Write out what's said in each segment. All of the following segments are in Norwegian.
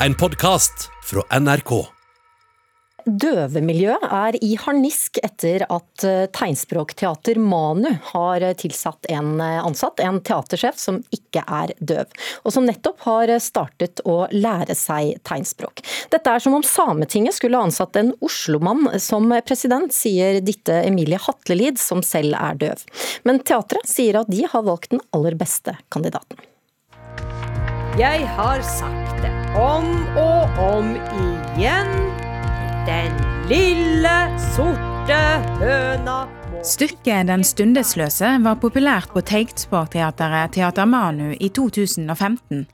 en podkast fra NRK. Døvemiljøet er i harnisk etter at eh, tegnspråkteater Manu har tilsatt en eh, ansatt, en teatersjef som ikke er døv, og som nettopp har startet å lære seg tegnspråk. Dette er som om Sametinget skulle ansatt en oslomann som president, sier Ditte Emilie Hatlelid, som selv er døv. Men teatret sier at de har valgt den aller beste kandidaten. Jeg har sagt det om og om igjen. Den lille, sorte høna Stykket Den stundesløse var populært på Tegnspråkteatret Teater Manu i 2015.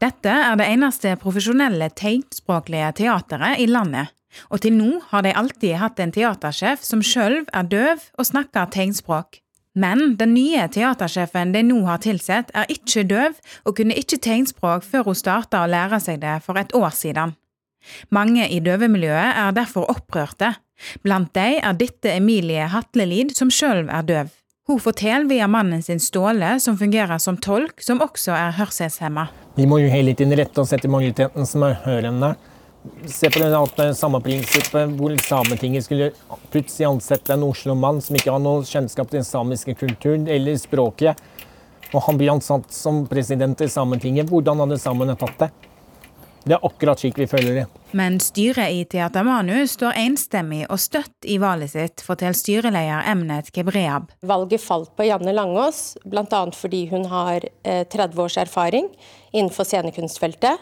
Dette er det eneste profesjonelle tegnspråklige teateret i landet, og til nå har de alltid hatt en teatersjef som sjøl er døv og snakker tegnspråk. Men den nye teatersjefen de nå har tilsett, er ikke døv og kunne ikke tegnspråk før hun starta å lære seg det for et år siden. Mange i døvemiljøet er derfor opprørte. Blant dem er dette Emilie Hatlelid, som sjøl er døv. Hun forteller via mannen sin Ståle, som fungerer som tolk, som også er hørselshemma. Vi må jo hele tiden rette oss etter majoriteten som er hørende. Se på det samme prinsippet hvor Sametinget skulle plutselig ansette en Oslo-mann som ikke har noe kjennskap til den samiske kulturen eller språket. Og han blir ansatt som president i Sametinget. Hvordan hadde samene tatt det? Det er akkurat slik vi føler det. Men styret i Teater Manu står enstemmig og støtt i valget sitt, forteller styreleder Emnet Kebreab. Valget falt på Janne Langås, bl.a. fordi hun har 30 eh, års erfaring innenfor scenekunstfeltet.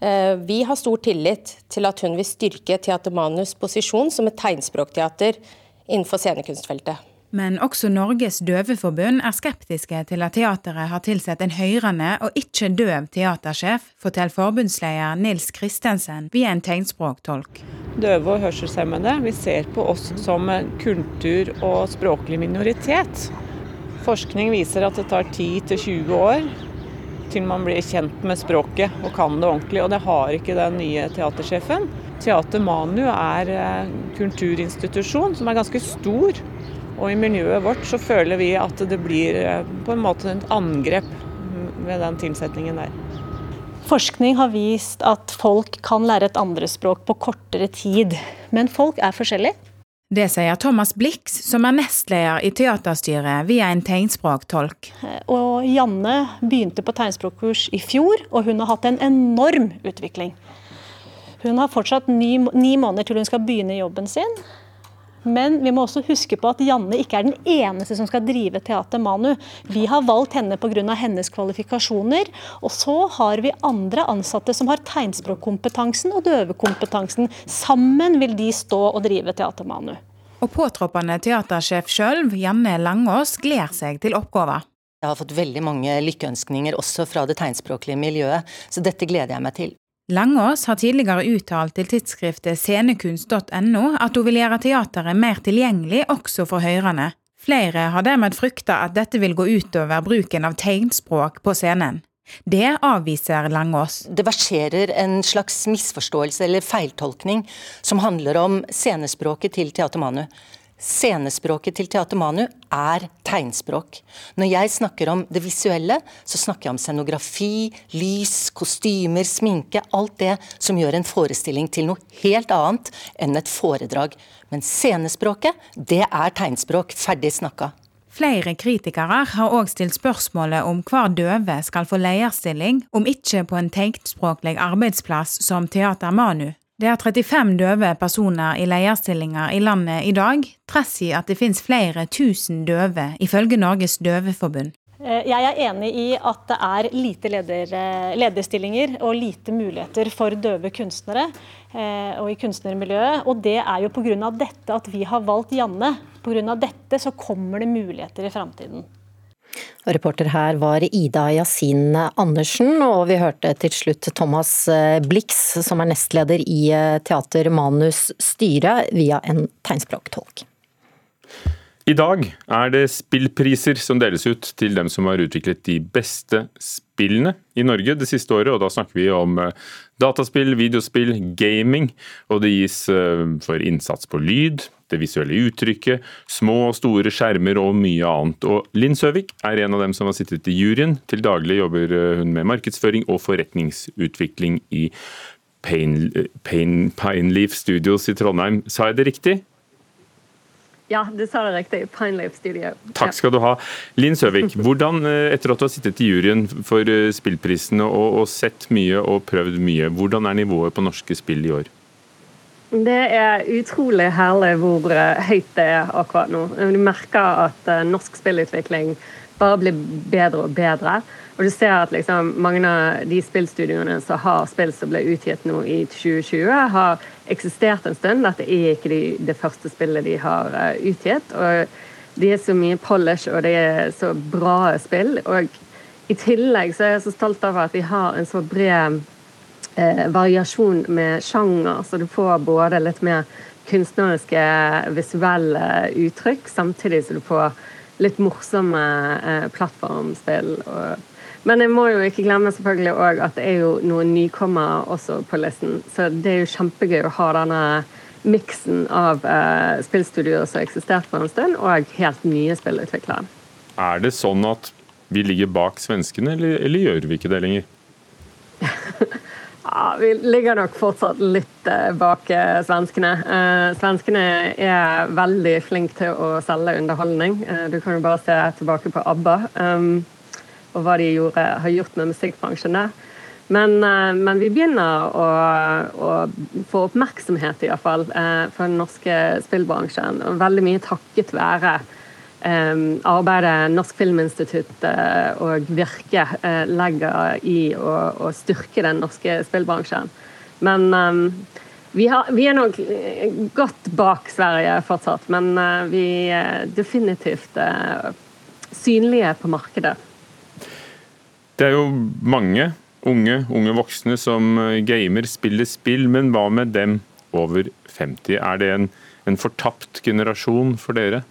Eh, vi har stor tillit til at hun vil styrke Teater Manus posisjon som et tegnspråkteater innenfor scenekunstfeltet. Men også Norges døveforbund er skeptiske til at teateret har tilsatt en høyrende og ikke døv teatersjef, forteller forbundsleder Nils Kristensen via en tegnspråktolk. Døve og hørselshemmede, vi ser på oss som kultur- og språklig minoritet. Forskning viser at det tar 10-20 år til man blir kjent med språket og kan det ordentlig, og det har ikke den nye teatersjefen. Teater Manu er en kulturinstitusjon som er ganske stor og i miljøet vårt så føler vi at det blir eh, på en måte et angrep ved den tilsetningen der. Forskning har vist at folk kan lære et andrespråk på kortere tid, men folk er forskjellige. Det sier Thomas Blix, som er nestleder i teaterstyret via en tegnspråktolk. Og Janne begynte på tegnspråkkurs i fjor, og hun har hatt en enorm utvikling. Hun har fortsatt ni, ni måneder til hun skal begynne jobben sin. Men vi må også huske på at Janne ikke er den eneste som skal drive Teater Manu. Vi har valgt henne pga. hennes kvalifikasjoner. Og så har vi andre ansatte som har tegnspråkkompetansen og døvekompetansen. Sammen vil de stå og drive Teater Manu. Og påtroppende teatersjef sjøl, Janne Langås, gleder seg til oppgaven. Jeg har fått veldig mange lykkeønskninger også fra det tegnspråklige miljøet, så dette gleder jeg meg til. Langås har tidligere uttalt til tidsskriftet scenekunst.no at hun vil gjøre teateret mer tilgjengelig også for hørende. Flere har dermed frykta at dette vil gå utover bruken av tegnspråk på scenen. Det avviser Langås. Det verserer en slags misforståelse eller feiltolkning som handler om scenespråket til Teater Manu. Scenespråket til Teater Manu er tegnspråk. Når jeg snakker om det visuelle, så snakker jeg om scenografi, lys, kostymer, sminke. Alt det som gjør en forestilling til noe helt annet enn et foredrag. Men scenespråket, det er tegnspråk. Ferdig snakka. Flere kritikere har òg stilt spørsmålet om hver døve skal få leierstilling, om ikke på en tegnspråklig arbeidsplass som Teater Manu. Det er 35 døve personer i leierstillinger i landet i dag, trass i at det finnes flere tusen døve, ifølge Norges døveforbund. Eh, jeg er enig i at det er lite leder, eh, lederstillinger og lite muligheter for døve kunstnere eh, og i kunstnermiljøet. Og det er jo pga. dette at vi har valgt Janne. Pga. dette så kommer det muligheter i framtiden. Reporter her var Ida Yasin Andersen, og vi hørte til slutt Thomas eh, Blix, som er nestleder i eh, Teater Manus styre, via en tegnspråktolk. I dag er det spillpriser som deles ut til dem som har utviklet de beste spillene i Norge det siste året. og Da snakker vi om eh, dataspill, videospill, gaming. Og det gis for innsats på lyd, det visuelle uttrykket, små og store skjermer og mye annet. Og Linn Søvik er en av dem som har sittet i juryen. Til daglig jobber eh, hun med markedsføring og forretningsutvikling i Pain, Pain, Pineleaf Studios i Trondheim. Sa jeg det riktig? Ja, du sa det riktig. Pineleaf Studio. Takk skal du ha. Linn Søvik, hvordan, eh, etter at du har sittet i juryen for eh, spillprisene og, og, sett mye og prøvd mye, hvordan er nivået på norske spill i år? Det er utrolig herlig hvor eh, høyt det er akkurat nå. Du merker at norsk spillutvikling bare blir bedre og bedre. Og du ser at liksom, mange av de spillstudioene som har spill som ble utgitt nå i 2020, har eksistert en stund. Dette er ikke de, det første spillet de har utgitt. Og de er så mye polish, og det er så bra spill. Og i tillegg så er jeg så stolt over at vi har en så bred uh, variasjon med sjanger, så du får både litt mer kunstneriske, visuelle uttrykk, samtidig som du får litt morsomme eh, plattformspill. og men jeg må jo ikke glemme selvfølgelig også at det er jo noen nykommere også på listen. Så det er jo kjempegøy å ha denne miksen av uh, spillstudioer som har eksistert for en stund, og helt nye spillutviklere. Er det sånn at vi ligger bak svenskene, eller, eller gjør vi ikke det lenger? ja, vi ligger nok fortsatt litt uh, bak uh, svenskene. svenskene er veldig flinke til å selge underholdning. du kan jo bare se tilbake på ABBA. Um, og hva de gjorde, har gjort med musikkbransjen der. Men, eh, men, vi begynner å, å få oppmerksomhet i hvert fall, eh, for den norske spillbransjen. Veldig mye takket være eh, arbeidet Norsk Filminstitutt og Virke legger i å, å, styrke den norske spillbransjen. Men vi, har, vi, er nok godt bak Sverige fortsatt, men vi er definitivt synlige på markedet. Det er jo mange unge, unge voksne som eh, gamer, spiller spill, men hva med dem over 50? Er det en, en fortapt generasjon for dere?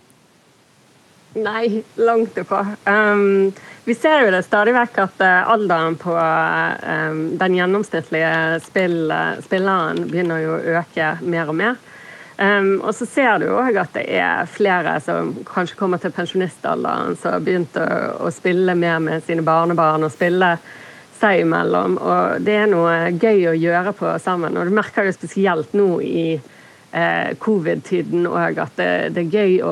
Nei, langt ifra. Um, vi ser jo det stadig vekk at uh, alderen på um, den gjennomsnittlige spill, uh, spilleren begynner jo å øke mer og mer. Um, og så ser du òg at det er flere som kanskje kommer til pensjonistalderen, som har begynt å, å, spille mer med sine barnebarn og spille seg imellom. Og det er noe gøy å gjøre på sammen. Og du merker det spesielt nå i eh, covid-tiden òg, at det, det, er gøy å,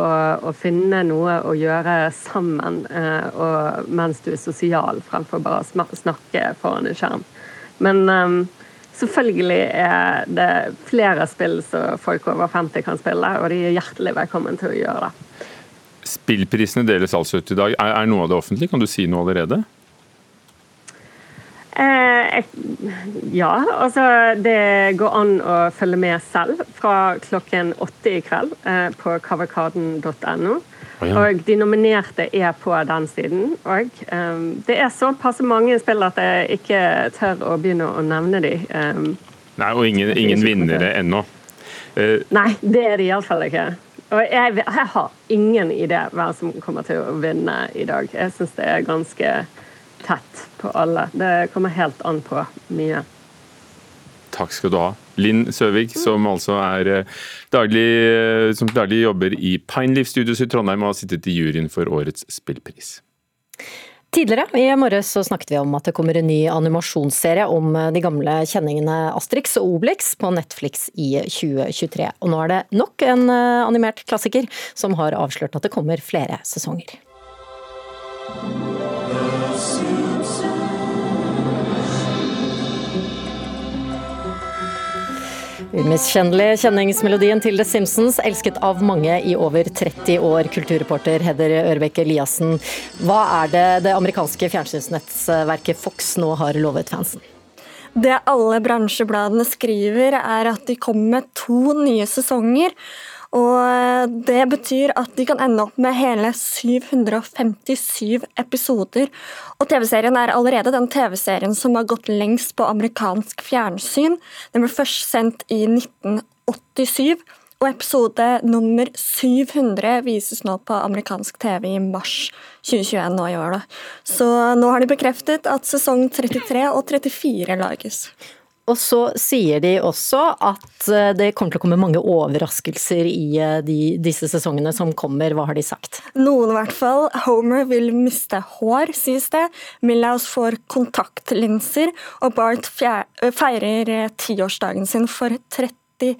å, finne noe å gjøre sammen eh, mens du er sosial, fremfor bare å snakke foran en skjerm. Men um, Selvfølgelig er det flere spill som folk over 50 kan spille, og de er hjertelig velkommen til å gjøre det. Spillprisene deles altså ut i dag. Er, er noe av det offentlig? Kan du si noe allerede? Eh, ja, altså det går an å følge med selv fra klokken åtte i kveld eh, på kavalkaden.no. Og de nominerte er på den siden òg. Um, det er såpass mange spill at jeg ikke tør å begynne å nevne de. Um, Nei, og ingen, ingen vinnere ennå. Uh, Nei, det er det iallfall ikke. Og jeg, jeg, har ingen idé hvem som kommer til å vinne i dag. Jeg syns det er ganske tett på alle. Det kommer helt an på mye. Takk skal du ha. Linn Søvik, som altså er eh, daglig, eh, som daglig jobber i Pineleaf Studios i Trondheim og har sittet i juryen for årets spillpris. Tidligere i morges så snakket vi om at det kommer en ny animasjonsserie om eh, de gamle kjenningene Asterix og Obelix på Netflix i 2023. Og nå er det nok en animert klassiker som har avslørt at det kommer flere sesonger. Umiskjennelig kjenningsmelodien til The Simpsons, elsket av mange i over 30 år. Kulturreporter Heder Ørbeck Eliassen, hva er det det amerikanske fjernsynsnettverket Fox nå har lovet fansen? Det alle bransjebladene skriver, er at de kommer med to nye sesonger. Og Det betyr at de kan ende opp med hele 757 episoder. Og TV-serien er allerede den TV-serien som har gått lengst på amerikansk fjernsyn. Den ble først sendt i 1987. og episode nummer 700 vises nå på amerikansk TV i mars 2021 nå i år. Så nå har de bekreftet at sesong 33 og 34 lages. Og så sier de også at eh, det kommer til å komme mange overraskelser i eh, de, disse sesongene som kommer. Hva har de sagt? Noen i hvert fall. Homer vil miste hår, sies det. Milhouse får kontaktlinser, og Bart feirer eh, tiårsdagen sin for 30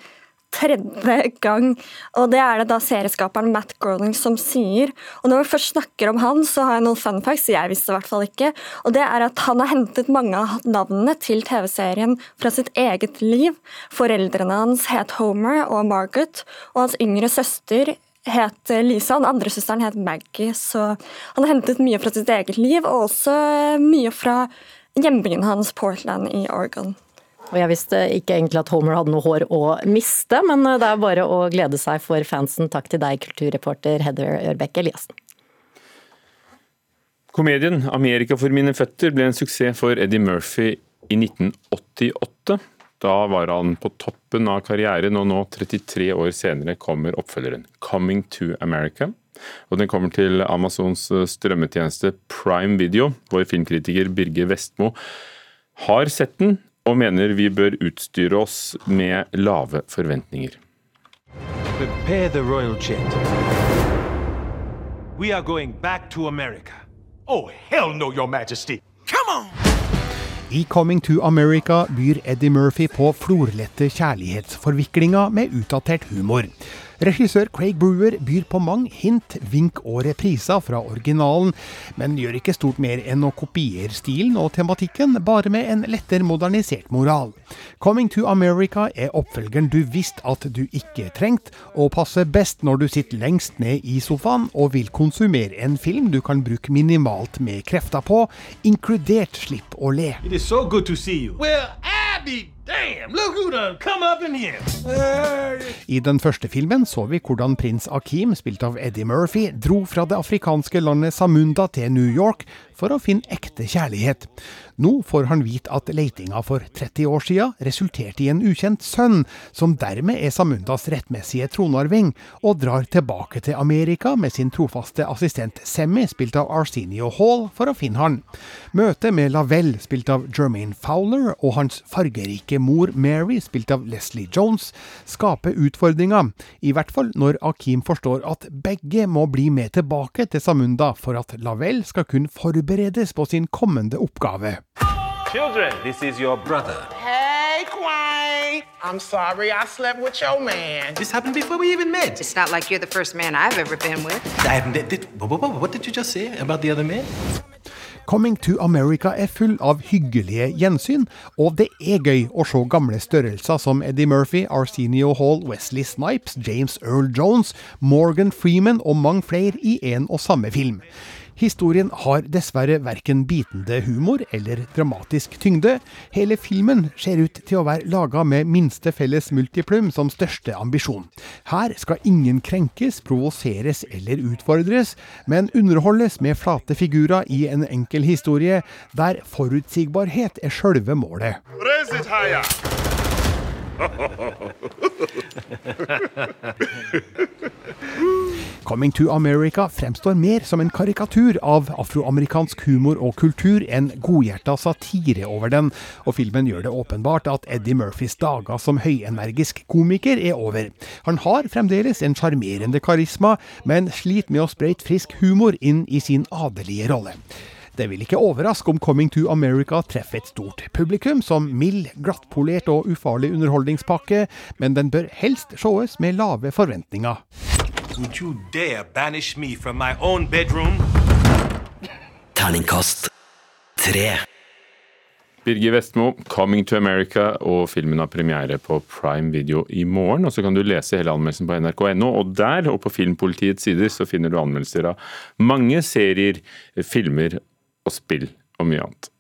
tredje gang. Og det er det da serieskaperen Matt Groening som sier. Og når vi først snakker om han, så har jeg noen fun facts jeg visste i hvert fall ikke. Og det er at han har hentet mange av navnene til TV-serien fra sitt eget liv. Foreldrene hans het Homer og Margaret, og hans yngre søster het Lisa, og den andre søsteren het Maggie. Så han har hentet mye fra sitt eget liv, og også mye fra hjembyen hans, Portland i Oregon. Og jeg visste ikke egentlig at Homer hadde noe hår å miste, men det er bare å glede seg for fansen. Takk til deg, kulturreporter Heather Ørbeck Eliassen. Komedien 'Amerika for mine føtter' ble en suksess for Eddie Murphy i 1988. Da var han på toppen av karrieren, og nå, 33 år senere, kommer oppfølgeren 'Coming to America'. Og Den kommer til Amazons strømmetjeneste Prime Video. Vår filmkritiker Birger Vestmo har sett den, og mener vi bør utstyre oss med lave forventninger. Prepare the royal jet. We are going back to America. Oh, hell no, your majesty. Come on! I Coming to America byr Eddie Murphy på florlette kjærlighetsforviklinger med utdatert humor. Regissør Craig Brewer byr på mange hint, vink og repriser fra originalen, men gjør ikke stort mer enn å kopiere stilen og tematikken, bare med en lettere modernisert moral. Coming to America er oppfølgeren du visste at du ikke trengte, og passer best når du sitter lengst ned i sofaen og vil konsumere en film du kan bruke minimalt med krefter på, inkludert slipp å le. It is so good to see you. Well, be Damn, look who done come up in here. I den første filmen så vi hvordan prins Akim, spilt av Eddie Murphy, dro fra det afrikanske landet Samunda til New York for å finne ekte kjærlighet. Nå får han vite at leitinga for 30 år siden resulterte i en ukjent sønn, som dermed er Samundas rettmessige tronarving, og drar tilbake til Amerika med sin trofaste assistent Semmy, spilt av Arsenio Hall, for å finne han. Møtet med Lavelle, spilt av Jermaine Fowler, og hans fargerike mor Mary, spilt av Leslie Jones, skaper utfordringer, i hvert fall når Akim forstår at begge må bli med tilbake til Samunda for at Lavelle skal kunne forberede forberedes på sin kommende oppgave. Children, this is your brother. Hey, Quay. I'm sorry I slept with your man. This happened before we even met. It's not like you're the first man I've ever been with. I, haven't. did, what did you just say about the other man? Coming to America er full av hyggelige gjensyn, og det er gøy å se gamle størrelser som Eddie Murphy, Arsenio Hall, Wesley Snipes, James Earl Jones, Morgan Freeman og mange flere i en og samme film. Historien har dessverre verken bitende humor eller dramatisk tyngde. Hele filmen ser ut til å være laga med minste felles multiplum som største ambisjon. Her skal ingen krenkes, provoseres eller utfordres, men underholdes med flate figurer i en enkel historie, der forutsigbarhet er sjølve målet. Raise. Coming to America fremstår mer som en karikatur av afroamerikansk humor og kultur enn godhjerta satire over den, og filmen gjør det åpenbart at Eddie Murphys dager som høyenergisk komiker er over. Han har fremdeles en sjarmerende karisma, men sliter med å spreite frisk humor inn i sin adelige rolle. Det vil ikke overraske om Coming to America treffer et stort publikum som mild, glattpolert og ufarlig underholdningspakke, men den bør helst sees med lave forventninger. Would you dare banish me from my own bedroom? Terningkast 3. Birger Vestmo, 'Coming to America', og filmen har premiere på Prime Video i morgen. og Så kan du lese hele anmeldelsen på nrk.no. Og der og på Filmpolitiets sider så finner du anmeldelser av mange serier, filmer og spill og mye annet.